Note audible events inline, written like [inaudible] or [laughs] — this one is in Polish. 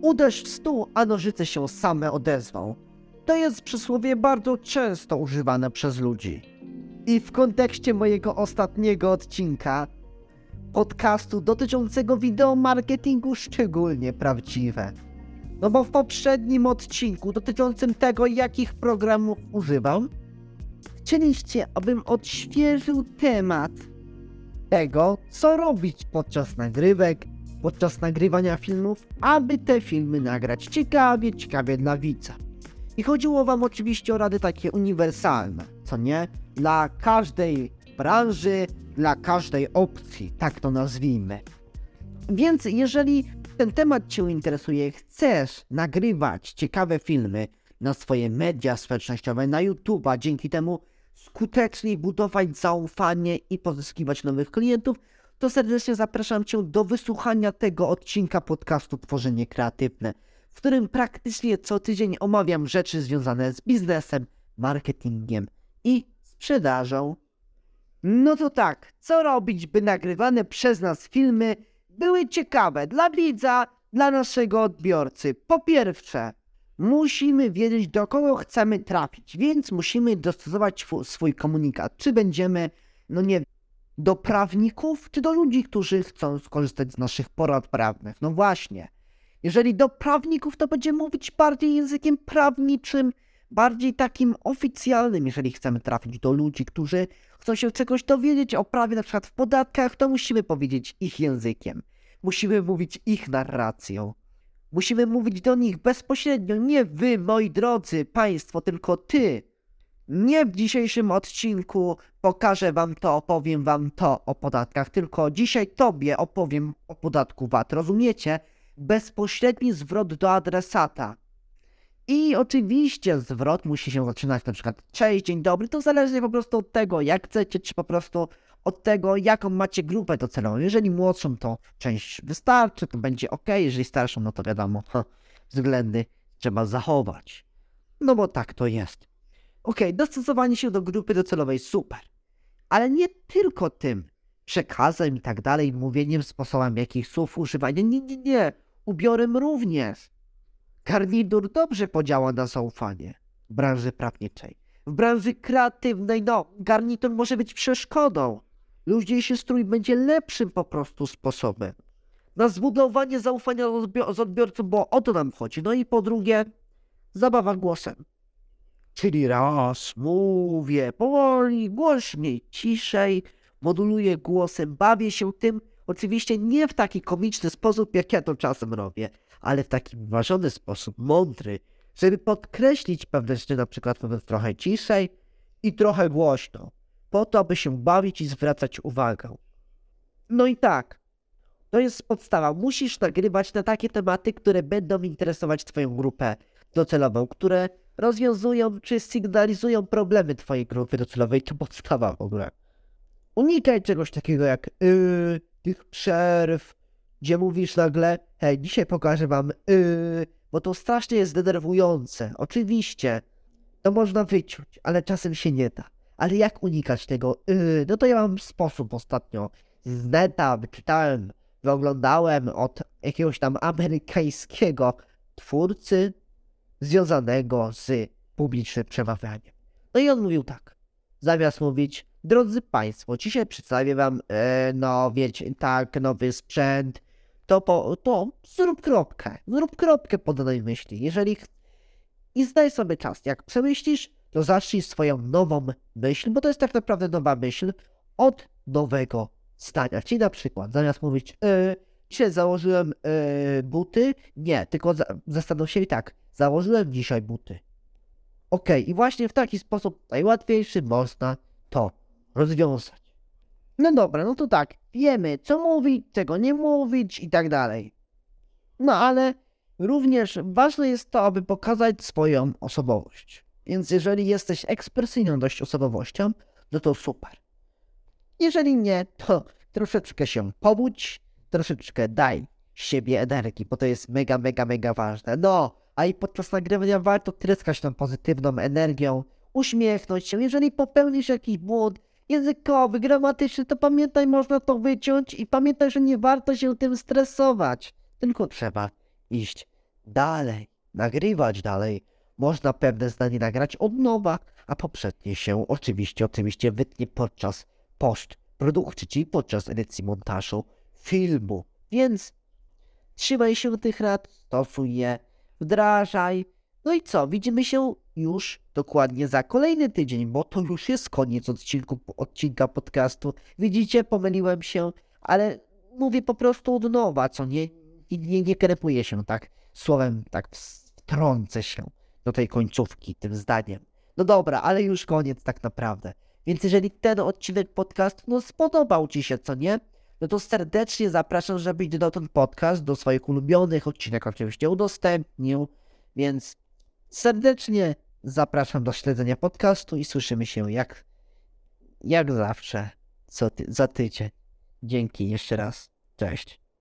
Uderz w stół, a nożyce się same odezwą. To jest przysłowie bardzo często używane przez ludzi. I w kontekście mojego ostatniego odcinka podcastu dotyczącego wideo marketingu szczególnie prawdziwe. No bo w poprzednim odcinku dotyczącym tego, jakich programów używam, chcieliście, abym odświeżył temat tego, co robić podczas nagrywek, podczas nagrywania filmów, aby te filmy nagrać ciekawie, ciekawie dla widza. I chodziło wam oczywiście o rady takie uniwersalne, co nie? Dla każdej branży, dla każdej opcji, tak to nazwijmy. Więc jeżeli ten temat Cię interesuje, chcesz nagrywać ciekawe filmy na swoje media społecznościowe, na YouTube'a, dzięki temu skuteczniej budować zaufanie i pozyskiwać nowych klientów, to serdecznie zapraszam Cię do wysłuchania tego odcinka podcastu Tworzenie Kreatywne, w którym praktycznie co tydzień omawiam rzeczy związane z biznesem, marketingiem i sprzedażą. No to tak, co robić, by nagrywane przez nas filmy były ciekawe dla widza, dla naszego odbiorcy? Po pierwsze, musimy wiedzieć, do kogo chcemy trafić, więc musimy dostosować swój komunikat. Czy będziemy, no nie do prawników, czy do ludzi, którzy chcą skorzystać z naszych porad prawnych? No właśnie. Jeżeli do prawników, to będziemy mówić bardziej językiem prawniczym, bardziej takim oficjalnym, jeżeli chcemy trafić do ludzi, którzy chcą się czegoś dowiedzieć o prawie, na przykład w podatkach, to musimy powiedzieć ich językiem. Musimy mówić ich narracją. Musimy mówić do nich bezpośrednio, nie wy, moi drodzy państwo, tylko ty. Nie w dzisiejszym odcinku pokażę wam to, opowiem wam to o podatkach, tylko dzisiaj tobie opowiem o podatku VAT, rozumiecie? Bezpośredni zwrot do adresata. I oczywiście zwrot musi się zaczynać na przykład cześć, dzień dobry, to zależy po prostu od tego, jak chcecie, czy po prostu od tego, jaką macie grupę docelową. Jeżeli młodszą, to część wystarczy, to będzie ok, jeżeli starszą, no to wiadomo, ha, [laughs] względy trzeba zachować. No bo tak to jest. Ok, dostosowanie się do grupy docelowej, super. Ale nie tylko tym przekazem i tak dalej, mówieniem, sposobem jakich słów używania, nie, nie, nie, ubiorem również. Garnitur dobrze podziała na zaufanie w branży prawniczej. W branży kreatywnej, no, garnitur może być przeszkodą. Luźniejszy strój będzie lepszym po prostu sposobem na zbudowanie zaufania z odbio- z odbiorcą, bo o to nam chodzi. No i po drugie, zabawa głosem. Czyli raz mówię powoli, głośniej, ciszej, moduluję głosem, bawię się tym, oczywiście nie w taki komiczny sposób, jak ja to czasem robię, ale w taki wyważony sposób, mądry, żeby podkreślić pewne rzeczy, na przykład mówiąc trochę ciszej i trochę głośno, po to, aby się bawić i zwracać uwagę. No i tak, to jest podstawa. Musisz nagrywać na takie tematy, które będą interesować Twoją grupę docelową, które rozwiązują czy sygnalizują problemy Twojej grupy docelowej. To podstawa w ogóle. Unikaj czegoś takiego jak yy, tych przerw, gdzie mówisz nagle, hej, dzisiaj pokażę wam yy, bo to strasznie jest denerwujące. Oczywiście, to można wyciąć, ale czasem się nie da. Ale jak unikać tego? Yy, no to ja mam sposób ostatnio. Z neta wyczytałem, wyoglądałem od jakiegoś tam amerykańskiego twórcy związanego z publicznym przemawianiem. No i on mówił tak. Zamiast mówić, drodzy Państwo, dzisiaj przedstawię Wam, e, no wiecie, tak, nowy sprzęt, to, po, to zrób kropkę, zrób kropkę po danej myśli. Jeżeli i zdaj sobie czas, jak przemyślisz, to zacznij swoją nową myśl, bo to jest tak naprawdę nowa myśl, od nowego zdania. Czyli na przykład, zamiast mówić, e, dzisiaj założyłem e, buty, nie, tylko za, zastanów się i tak, założyłem dzisiaj buty. Okej, i właśnie w taki sposób najłatwiejszy można to rozwiązać. No dobra, no to tak, wiemy co mówić, czego nie mówić i tak dalej. No ale również ważne jest to, aby pokazać swoją osobowość. Więc jeżeli jesteś ekspresyjną dość osobowością, no to super. Jeżeli nie, to troszeczkę się pobudź, troszeczkę daj siebie energii, bo to jest mega, mega, mega ważne. No, a i podczas nagrywania warto tryskać tą pozytywną energią, uśmiechnąć się. Jeżeli popełnisz jakiś błąd językowy, gramatyczny, to pamiętaj, można to wyciąć i pamiętaj, że nie warto się tym stresować. Tylko trzeba iść dalej, nagrywać dalej. Można pewne zdanie nagrać od nowa, a poprzednie się oczywiście, oczywiście wytnie podczas postprodukcji, czyli podczas edycji montażu filmu. Więc trzymaj się tych rad, stosuj je, wdrażaj. No i co, widzimy się już dokładnie za kolejny tydzień, bo to już jest koniec odcinku, odcinka podcastu. Widzicie, pomyliłem się, ale mówię po prostu od nowa, co nie, i nie, nie krepuję się tak słowem, tak wtrącę się do tej końcówki tym zdaniem. No dobra, ale już koniec tak naprawdę. Więc jeżeli ten odcinek podcastu no spodobał Ci się, co nie? No to serdecznie zapraszam, żebyś dodał ten podcast do swoich ulubionych odcinek, oczywiście udostępnił, więc serdecznie zapraszam do śledzenia podcastu i słyszymy się jak, jak zawsze co ty, za tydzień. Dzięki jeszcze raz. Cześć.